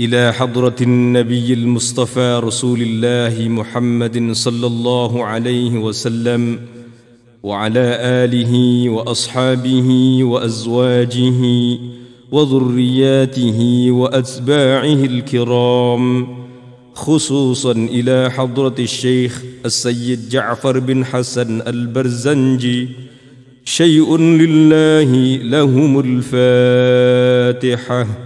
إلى حضرة النبي المصطفى رسول الله محمد صلى الله عليه وسلم وعلى آله وأصحابه وأزواجه وذرياته وأتباعه الكرام خصوصا إلى حضرة الشيخ السيد جعفر بن حسن البرزنجي شيء لله لهم الفاتحة.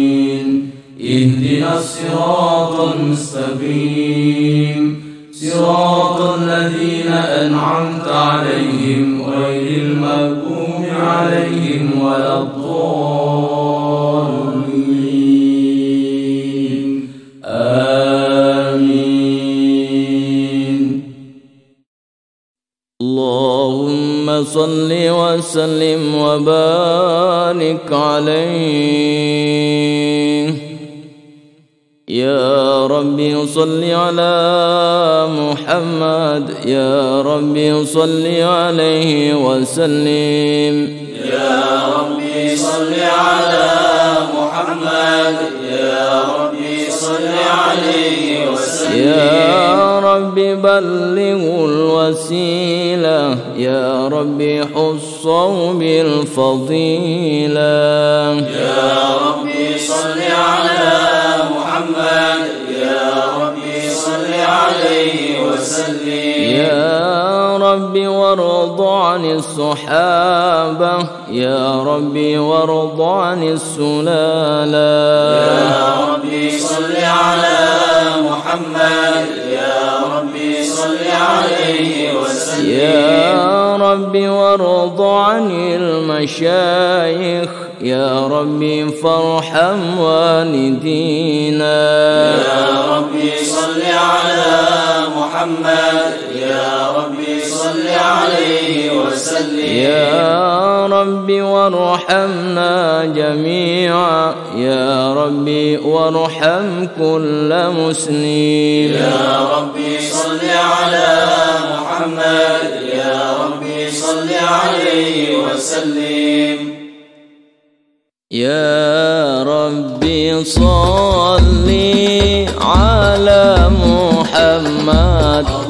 اهدنا الصراط المستقيم. صراط الذين أنعمت عليهم غير المغضوب عليهم ولا الضالين. آمين. اللهم صل وسلم وبارك عليه. يا ربي صل على محمد. يا ربي صل عليه وسلم. يا ربي صل على محمد. يا ربي صل عليه وسلم. يا ربي بلغ الوسيلة. يا ربي حصوا بالفضيلة. يا ربي صل على محمد يا ربي صل عليه وسلم. يا ربي وارض عن الصحابة يا ربي وارض عن السلالة. يا ربي صل على محمد يا ربي صل عليه وسلم. يا ربي وارض عن المشايخ. يا ربي فارحم والدينا. يا ربي صل على محمد. يا ربي صل عليه. يا ربي وارحمنا جميعا. يا ربي وارحم كل مسلم يا ربي صل على محمد. يا ربي صل عليه وسلم. يا ربي صل على محمد.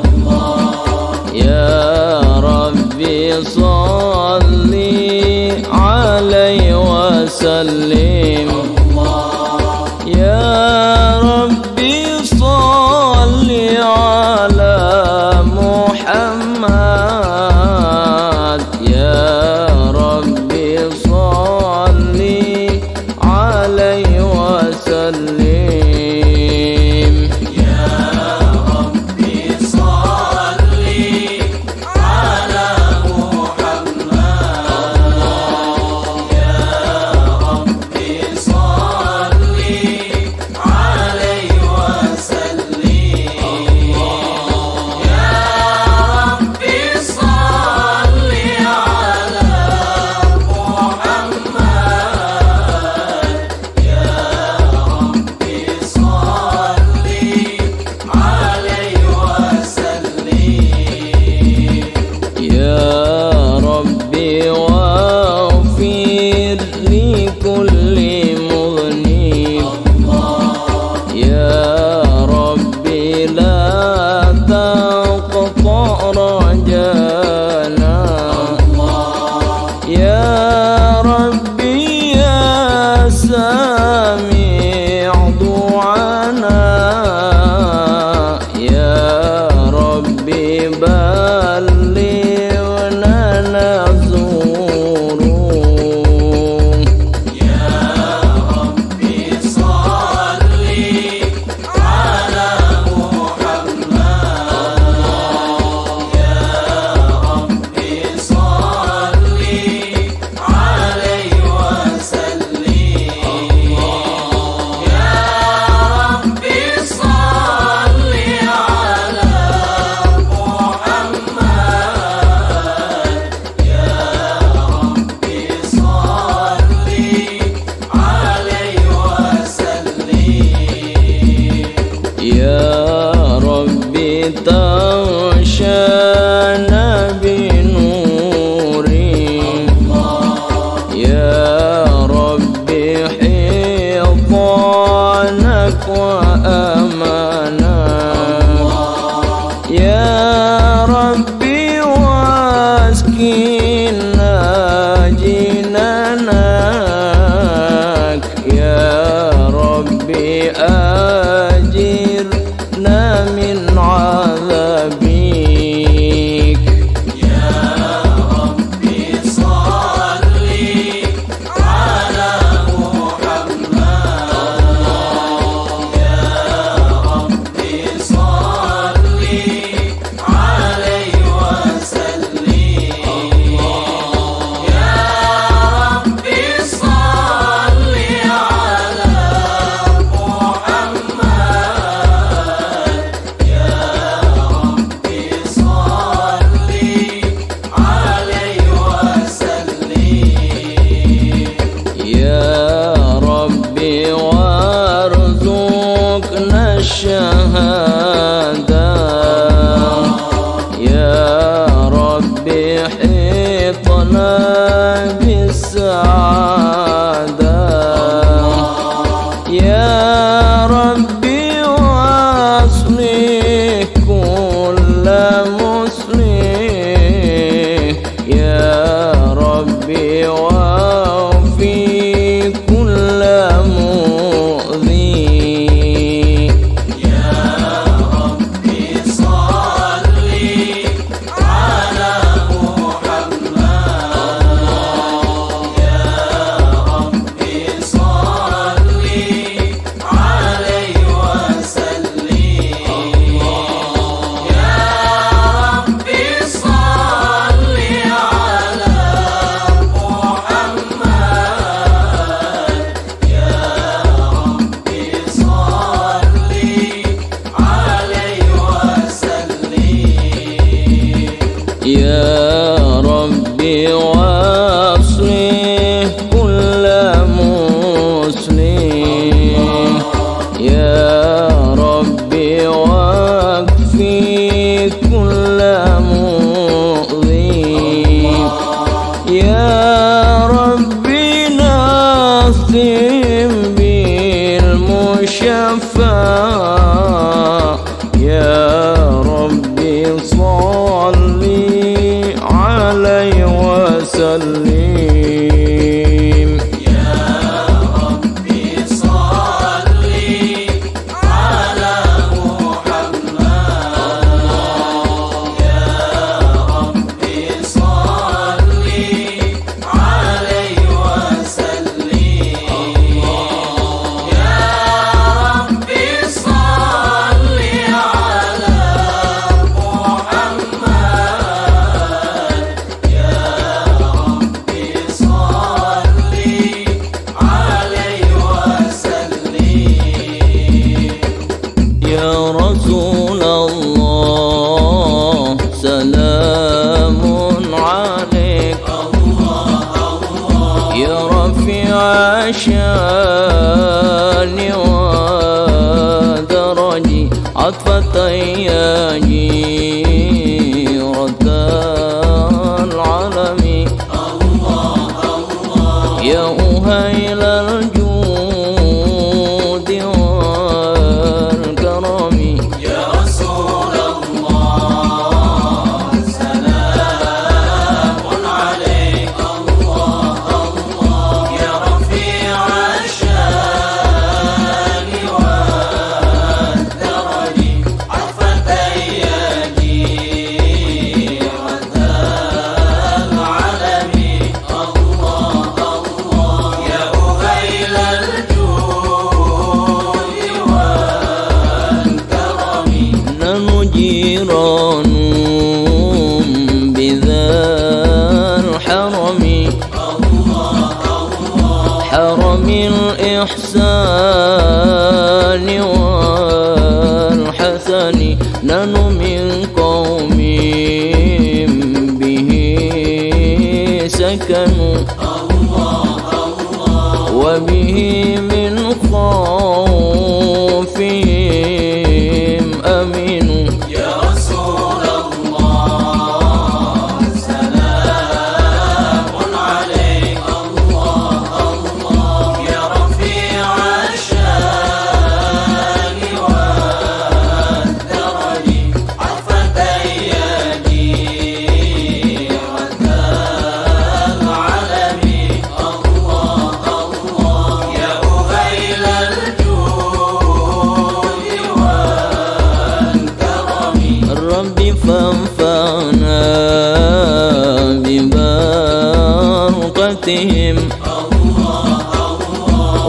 حرمتهم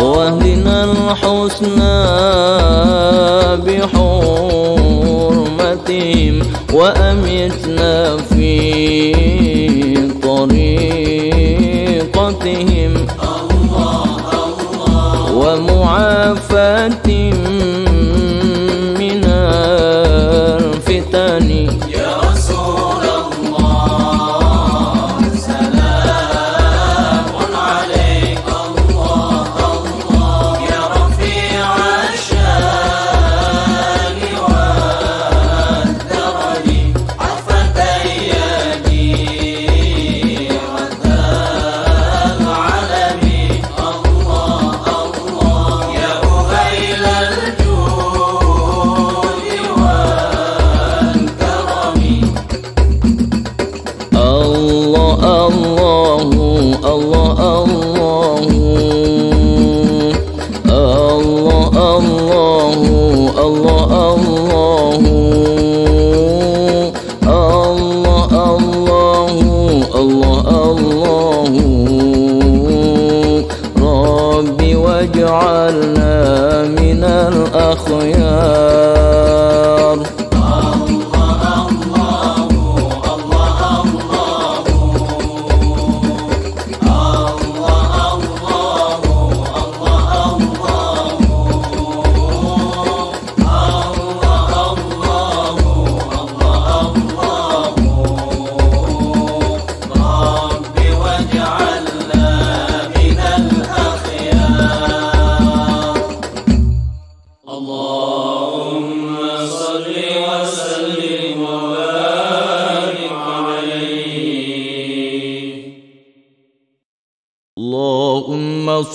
واهدنا الحسنى بحرمتهم وأمتنا في طريقتهم ومعافاة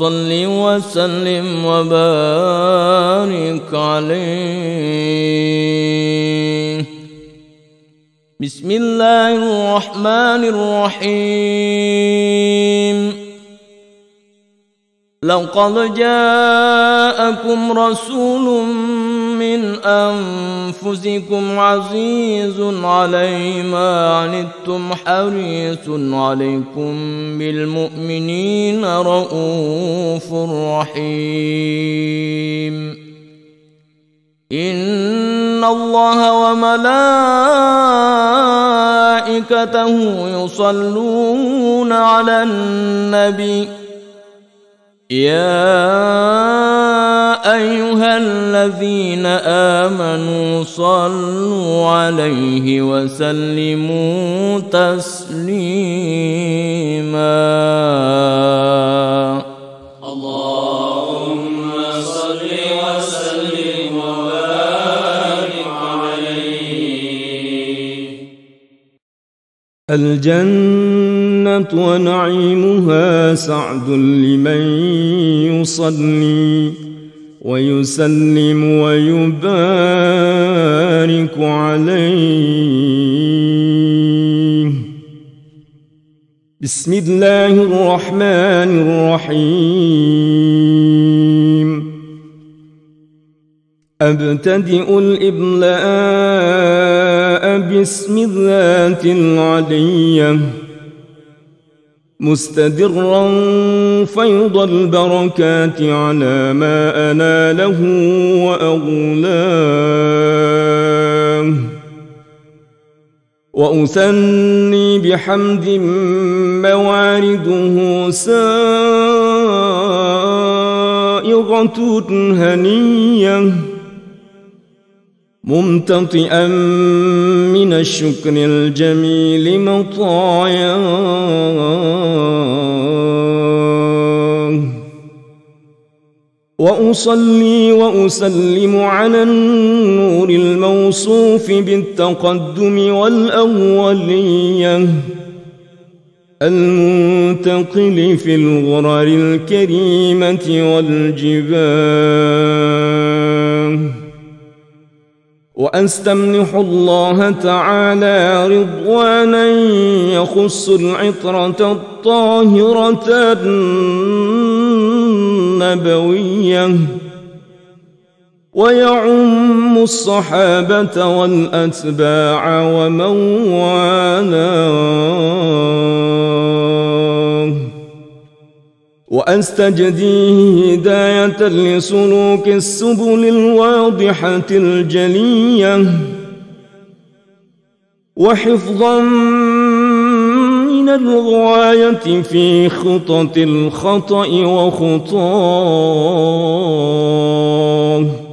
اللهم صل وسلم وبارك عليه. بسم الله الرحمن الرحيم. لقد جاءكم رسول من أنفسكم عزيز عليه ما عنتم حريص عليكم بالمؤمنين رؤوف رحيم. إن الله وملائكته يصلون على النبي. يا أيها الذين آمنوا صلوا عليه وسلموا تسليما. اللهم صل وسلم وبارك عليه. الجنة ونعيمها سعد لمن يصلي ويسلم ويبارك عليه. بسم الله الرحمن الرحيم. أبتدئ الإبلاء باسم الذات العلية. مستدرا فيض البركات على ما أناله وأغلاه. وأثني بحمد موارده سائغة هنية. ممتطئا من الشكر الجميل مطاياه وأصلي وأسلم على النور الموصوف بالتقدم والأولية المنتقل في الغرر الكريمة والجباه وأستمنح الله تعالى رضوانا يخص العطرة الطاهرة النبوية ويعم الصحابة والأتباع ومن والاه واستجديه هداية لسلوك السبل الواضحة الجلية وحفظا من الغواية في خطط الخطأ وخطاه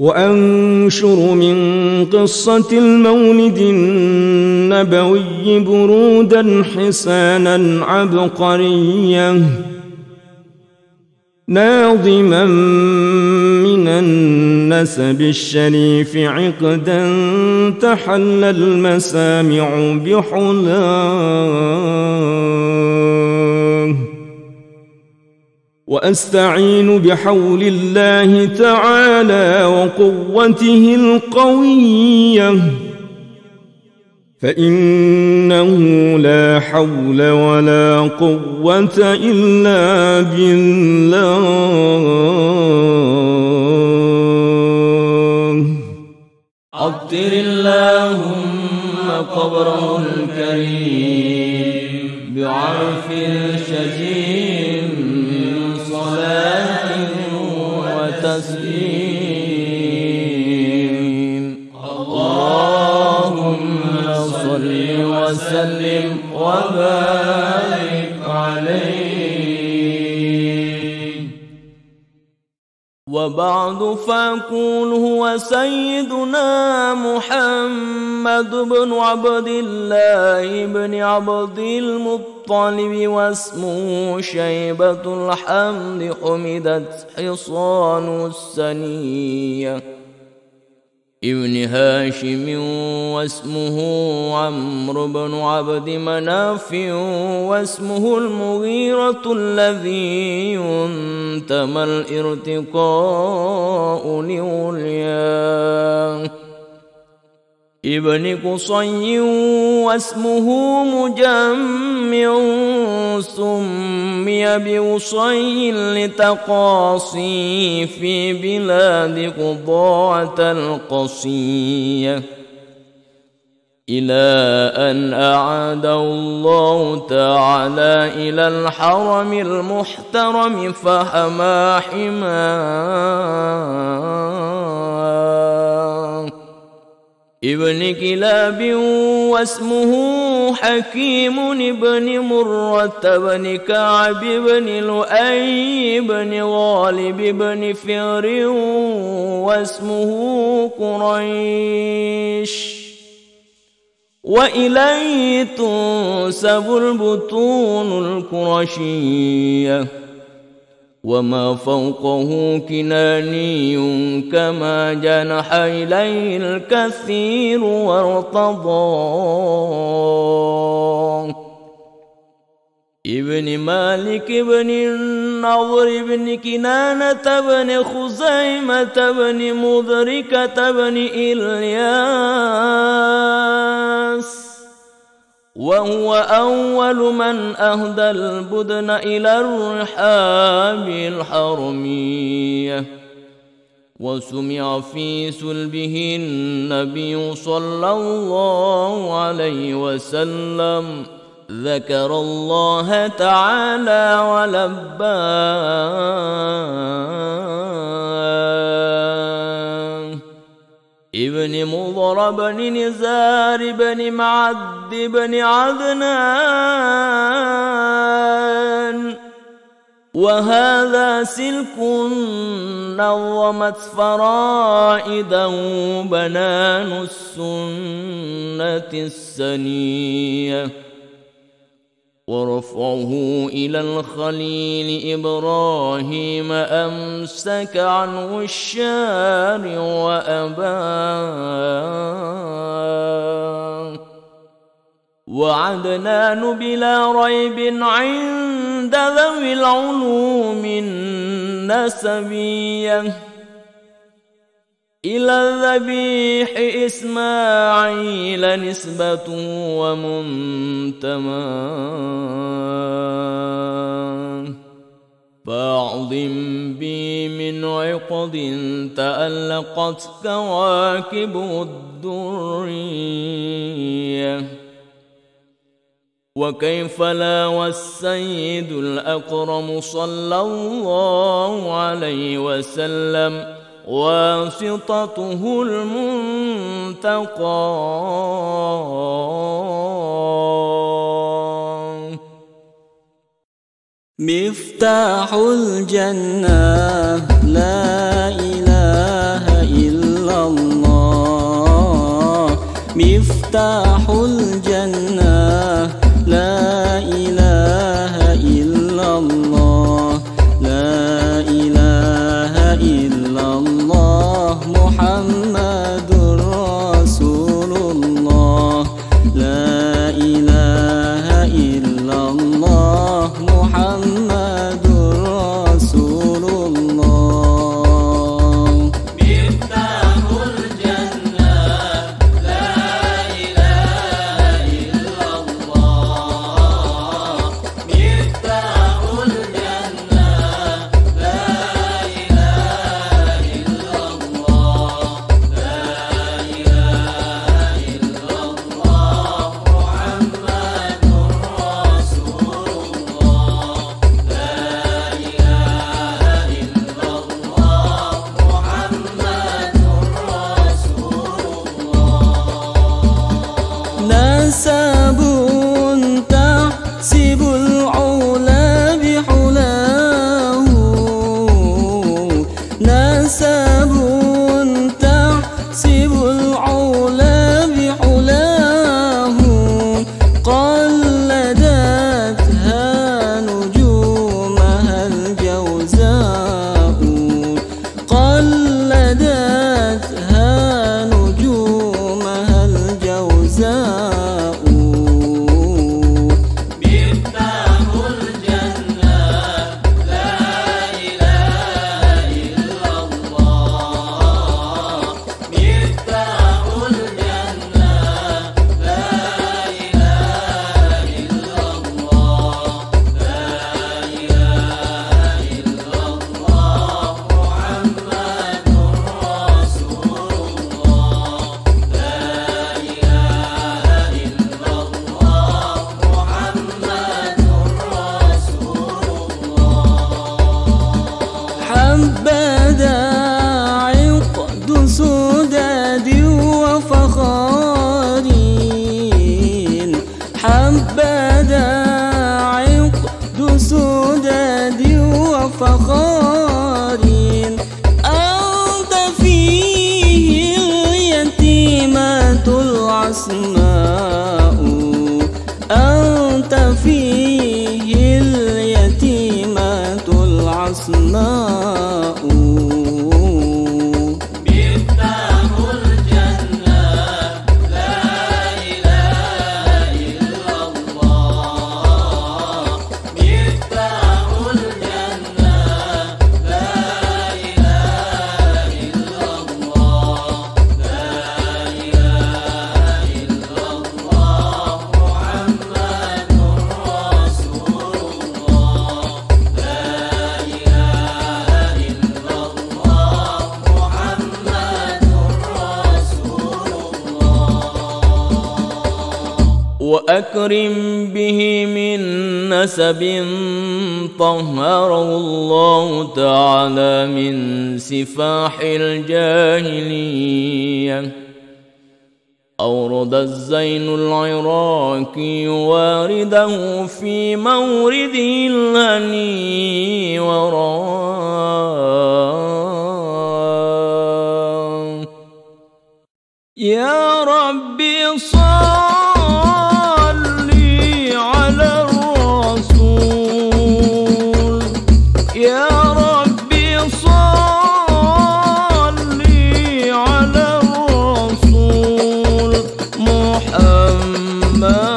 وأنشر من قصة المولد النبوي برودا حسانا عبقريا ناظما من النسب الشريف عقدا تحل المسامع بحلاه وأستعين بحول الله تعالى وقوته القوية. فإنه لا حول ولا قوة إلا بالله. عطر اللهم قبره الكريم بعرف وتسليم اللهم صل وسلم وبارك عليه وبعد فأقول هو سيدنا محمد بن عبد الله بن عبد المطلب واسمه شيبة الحمد حمدت حصان السنية. ابن هاشم واسمه عمرو بن عبد مناف واسمه المغيرة الذي ينتمى الارتقاء لأولياء ابن قصي واسمه مجمع سمي بوصي لتقاصي في بلاد قضاعة القصية. إلى أن أعاد الله تعالى إلى الحرم المحترم فحما حماه ابن كلاب واسمه حكيم ابن مرة بن كعب بن لؤي بن غالب بن فر واسمه قريش. وإليه تنسب البطون القرشية. وما فوقه كناني كما جنح إليه الكثير وارتضى. ابن مالك بن النضر بن كنانة بن خزيمة بن مدركة بن إلياس. وهو أول من أهدى البدن إلى الرحاب الحرمية. وسمع في سلبه النبي صلى الله عليه وسلم ذكر الله تعالى ولباه ابن مضر بن نزار بن معد بن عدنان. وهذا سلك نظمت فرائده بنان السنة السنية. ورفعه إلى الخليل إبراهيم أمسك عنه الشارع وأباه وعدنان بلا ريب عند ذوي العلوم النسبية. إلى الذبيح إسماعيل نسبة ومنتمى فاعظم بي من عقد تألقت كواكب الدرية. وكيف لا والسيد الأكرم صلى الله عليه وسلم ۖ واسطته المنتقى. مفتاح الجنة لا إله إلا الله. مفتاح الجنة muda. نسب طهره الله تعالى من سفاح الجاهليه اورد الزين العراقي و Amma. Um. Uh,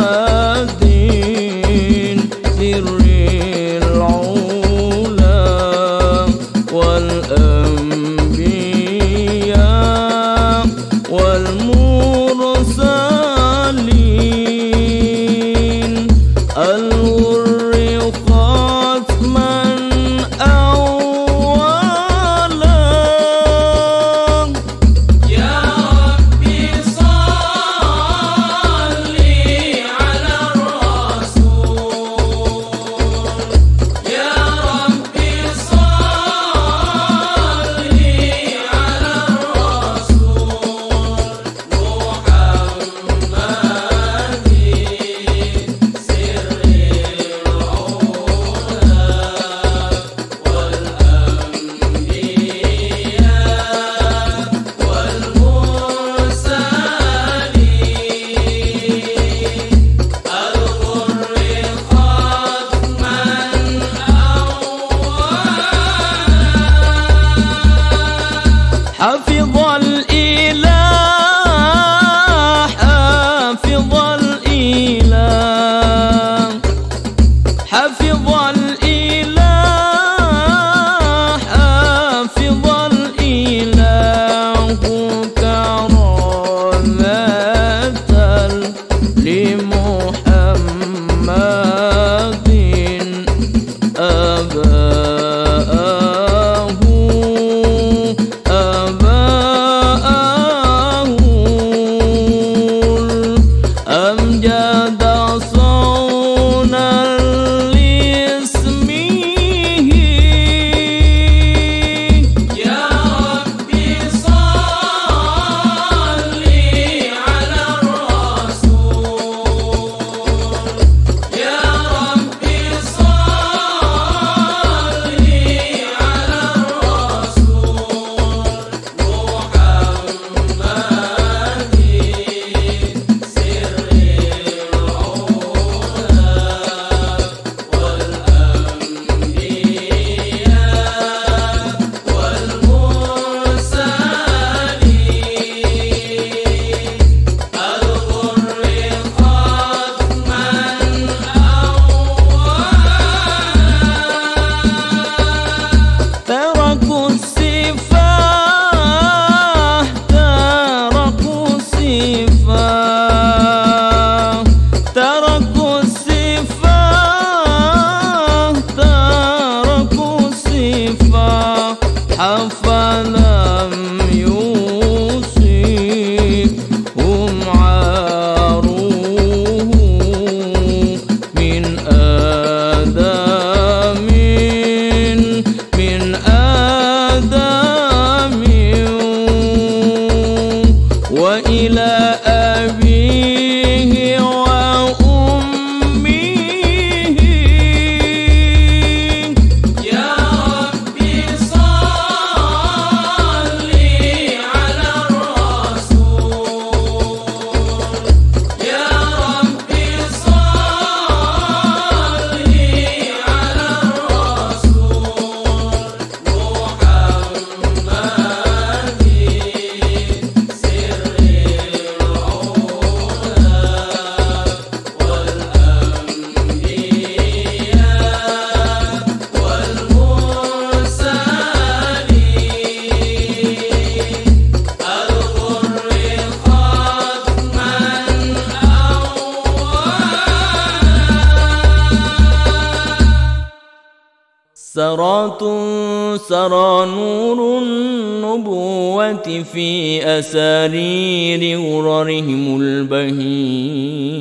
سرى نور النبوة في أسارير غررهم البهية.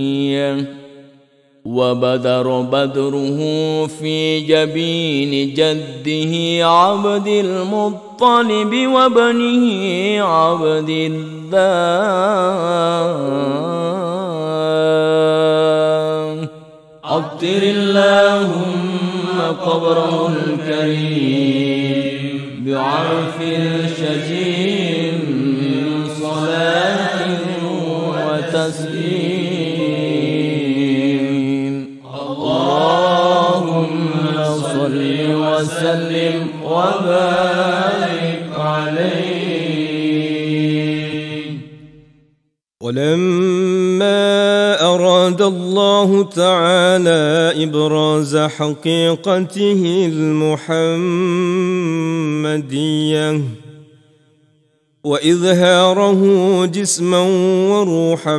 وبدر بدره في جبين جده عبد المطلب وبنه عبد الله عطر اللهم قبره الكريم بعرف الشجيم من صلاة وتسليم. اللهم صل وسلم وبارك عليه. ولما أراد الله تعالى إبراز حقيقته المحمدية. وإظهاره جسما وروحا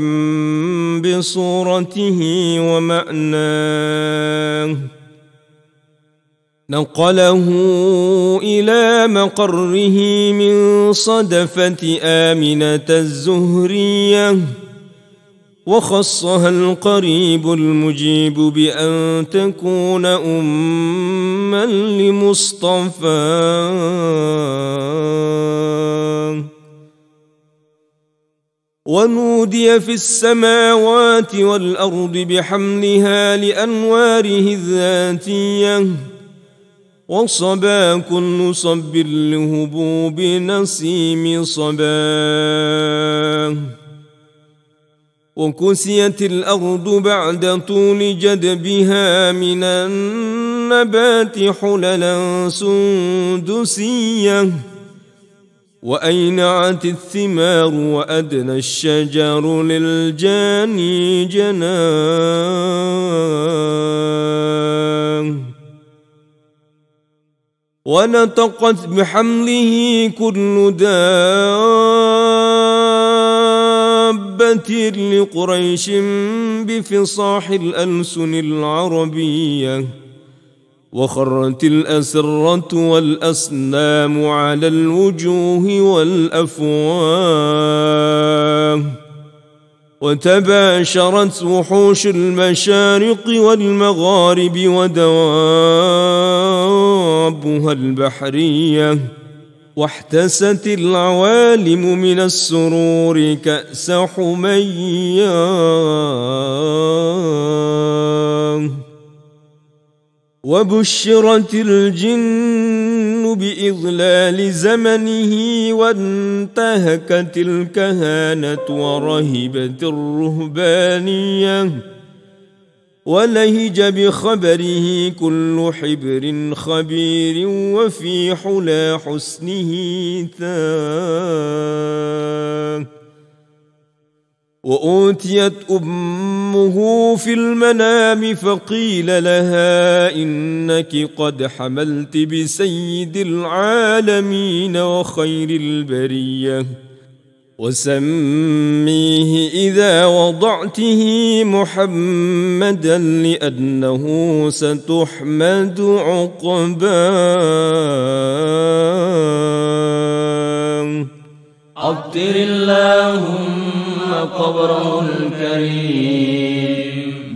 بصورته ومعناه. نقله إلى مقره من صدفة آمنة الزهرية. وخصها القريب المجيب بأن تكون أما لمصطفى. ونودي في السماوات والأرض بحملها لأنواره الذاتية. وصبا كل صب لهبوب نسيم صباه وكسيت الأرض بعد طول جدبها من النبات حللا سندسية. وأينعت الثمار وأدنى الشجر للجاني جناه ونطقت بحمله كل دابة لقريش بفصاح الألسن العربية وخرت الأسرة والأصنام على الوجوه والأفواه وتباشرت وحوش المشارق والمغارب ودوابها البحريه واحتست العوالم من السرور كأس حمياه وبشرت الجن بإضلال زمنه وانتهكت الكهانة ورهبت الرهبانية. ولهج بخبره كل حبر خبير وفي حلا حسنه ثاه وأوتيت أمه في المنام فقيل لها إنك قد حملت بسيد العالمين وخير البرية. وسميه إذا وضعته محمدا لأنه ستحمد عقباه. أطر اللهم قبره الكريم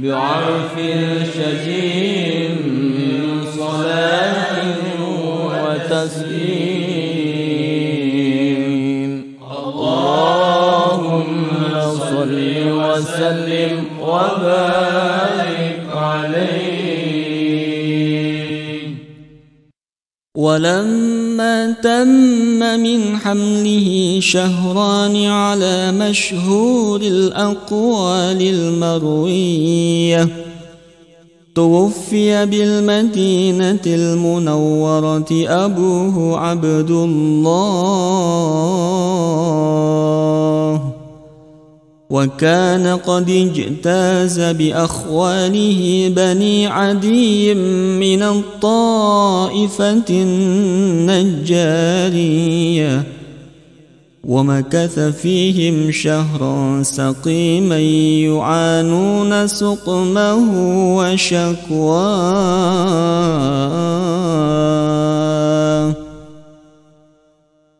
بعرف شجين من صلاة وتسليم. صل وسلم وبارك عليه. ولما تم من حمله شهران على مشهور الأقوال المروية توفي بالمدينة المنورة أبوه عبد الله. وكان قد اجتاز بأخواله بني عدي من الطائفة النجارية ومكث فيهم شهرا سقيما يعانون سقمه وشكواه.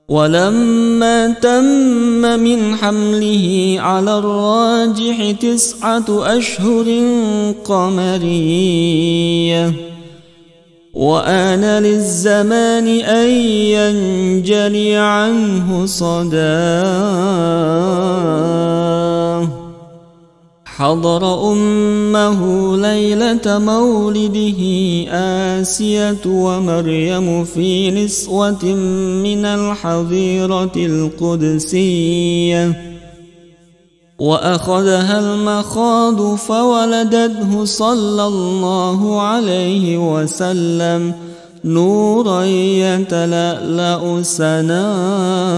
ولما تم من حمله على الراجح تسعة أشهر قمرية. وآن للزمان أن ينجلي عنه صداه حضر أمه ليلة مولده آسية ومريم في نسوة من الحظيرة القدسية. وأخذها المخاض فولدته صلى الله عليه وسلم نورا يتلألأ سناه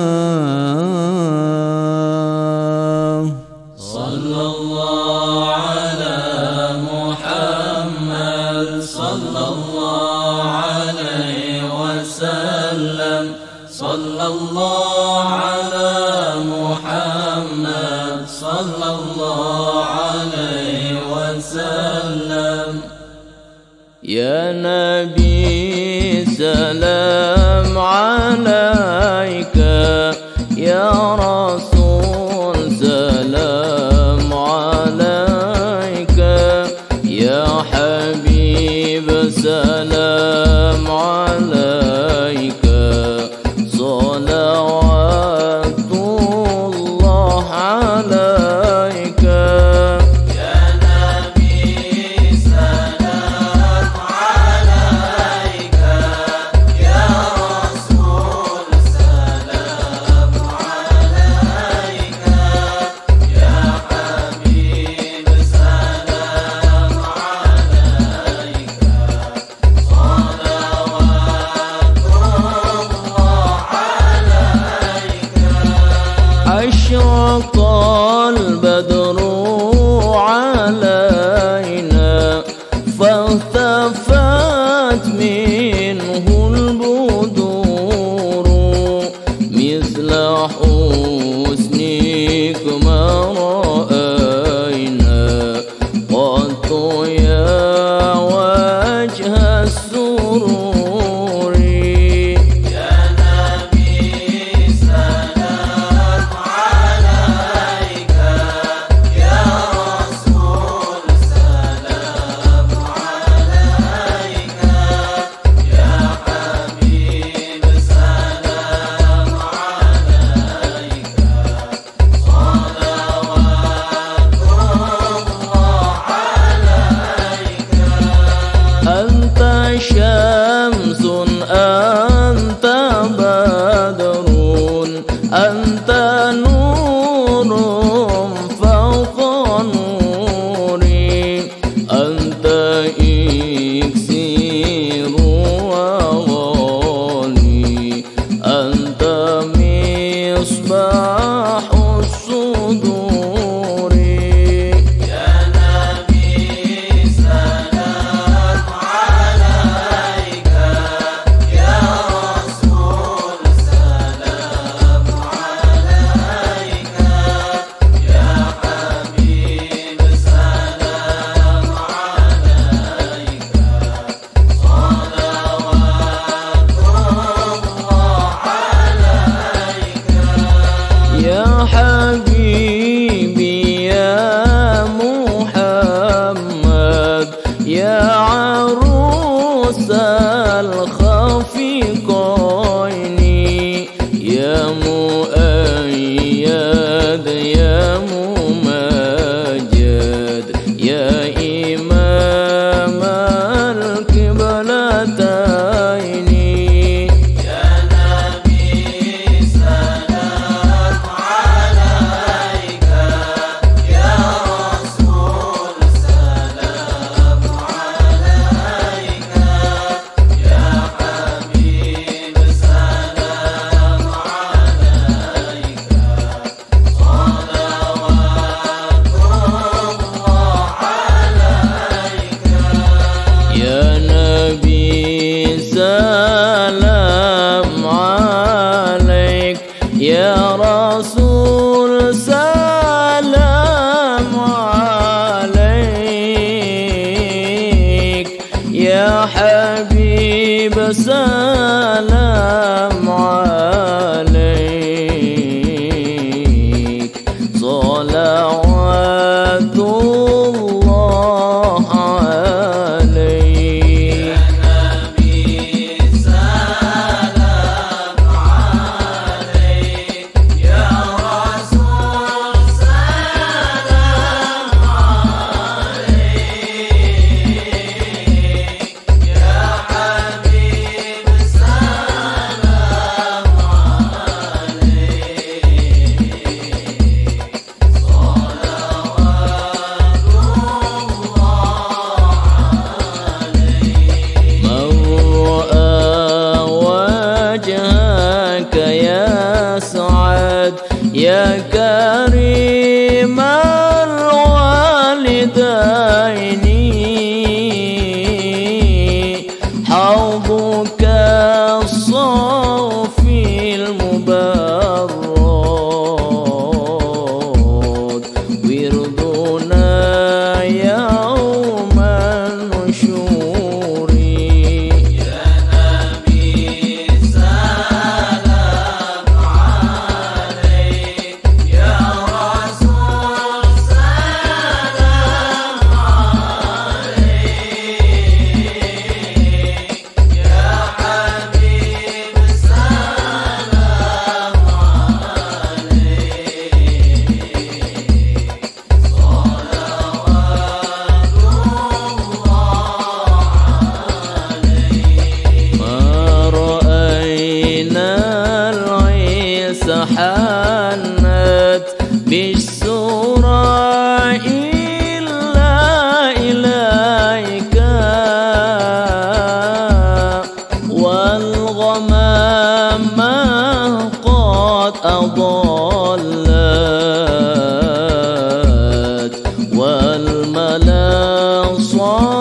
want.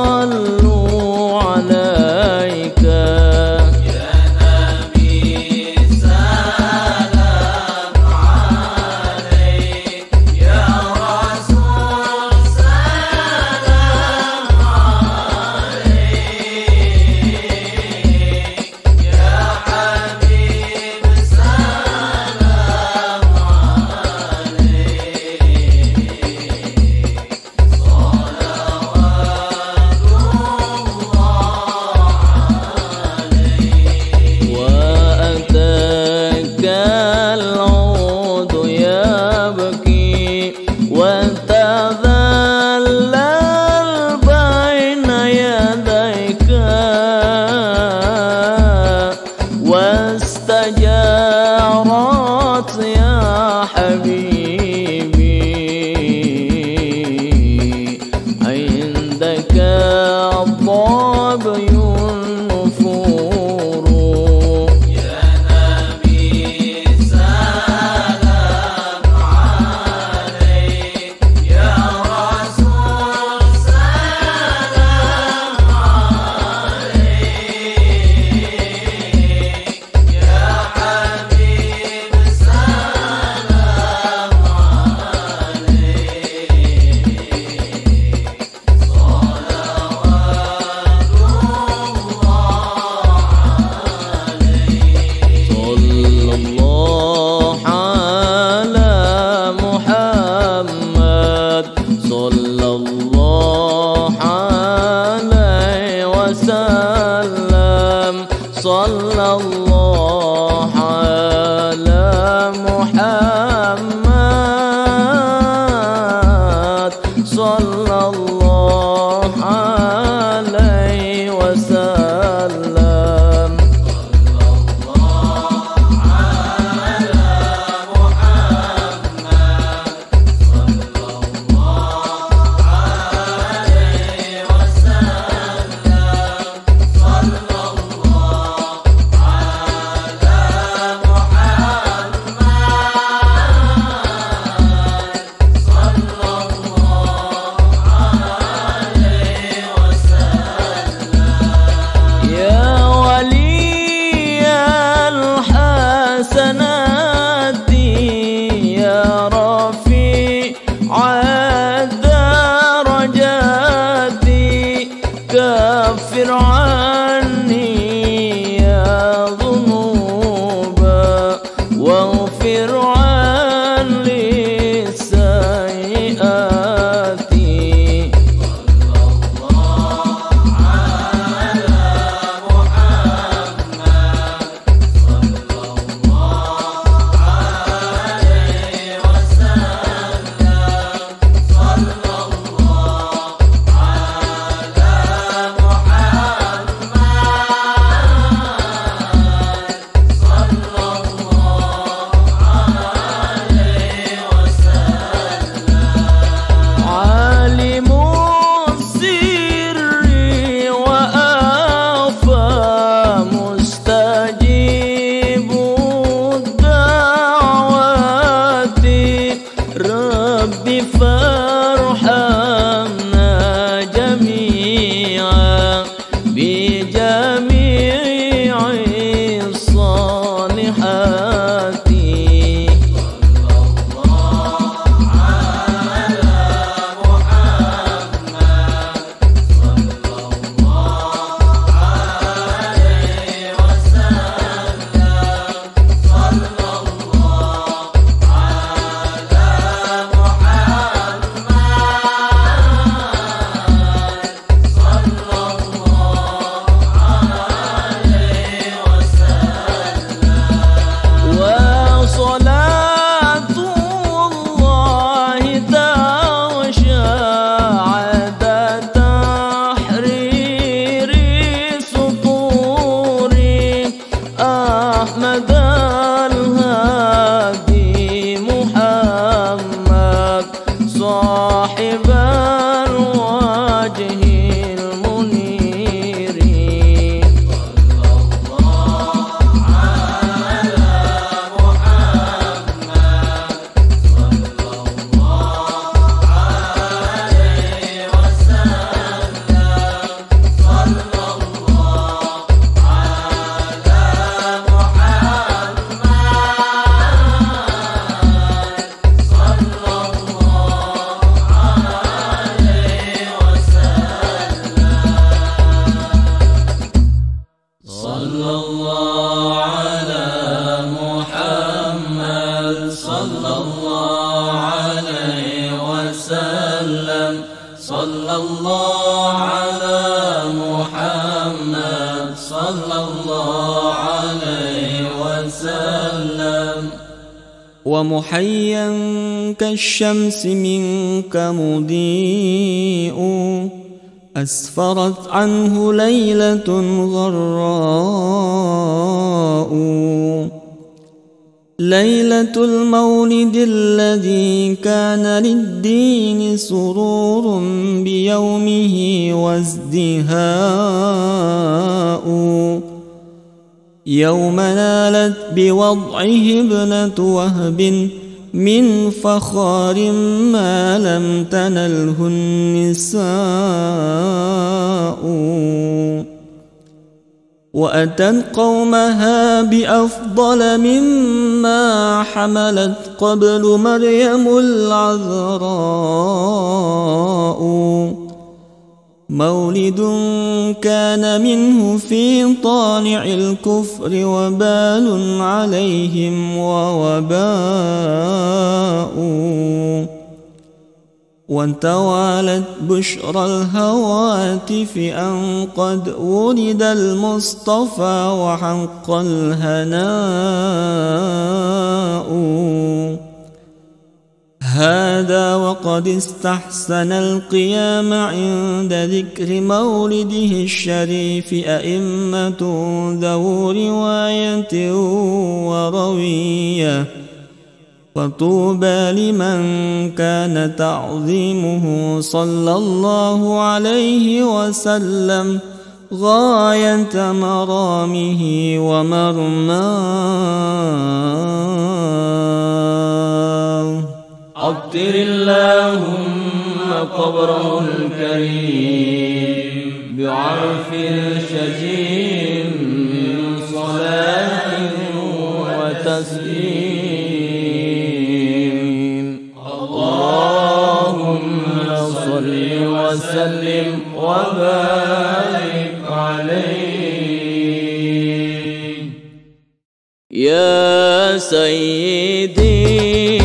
sallallahu صلى الله على محمد صلى الله عليه وسلم. ومحيا كالشمس منك مضيء أسفرت عنه ليلة غراء. ليلة المولد الذي كان للدين سرور بيومه وازدهاء. يوم نالت بوضعه ابنة وهب من فخار ما لم تنله النساء. وأتت قومها بأفضل مما حملت قبل مريم العذراء. مولد كان منه في طالع الكفر وبال عليهم ووباء. وتوالت بشرى الهواتف أن قد ولد المصطفى وحق الهناء. هذا وقد استحسن القيام عند ذكر مولده الشريف أئمة ذو رواية وروية. فطوبى لمن كان تعظيمه صلى الله عليه وسلم غاية مرامه ومرماه. عطر اللهم قبره الكريم بعرف شجين من صلاة وتسليم. وسلم وبارك عليه. يا سيدي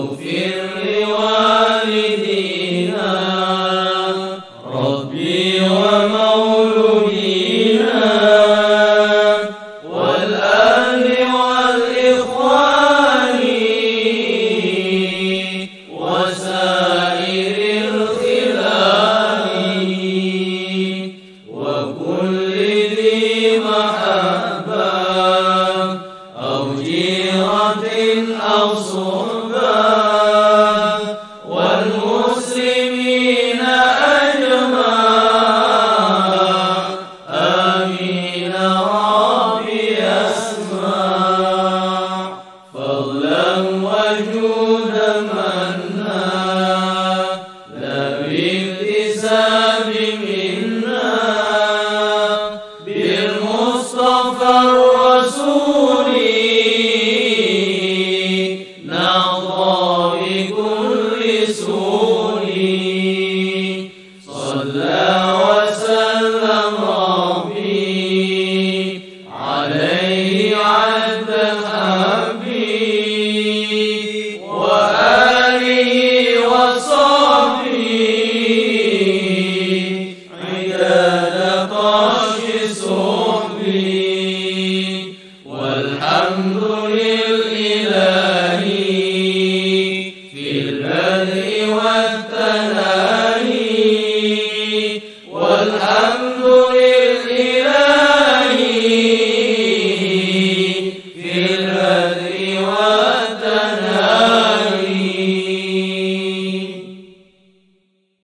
واغفر لوالدينا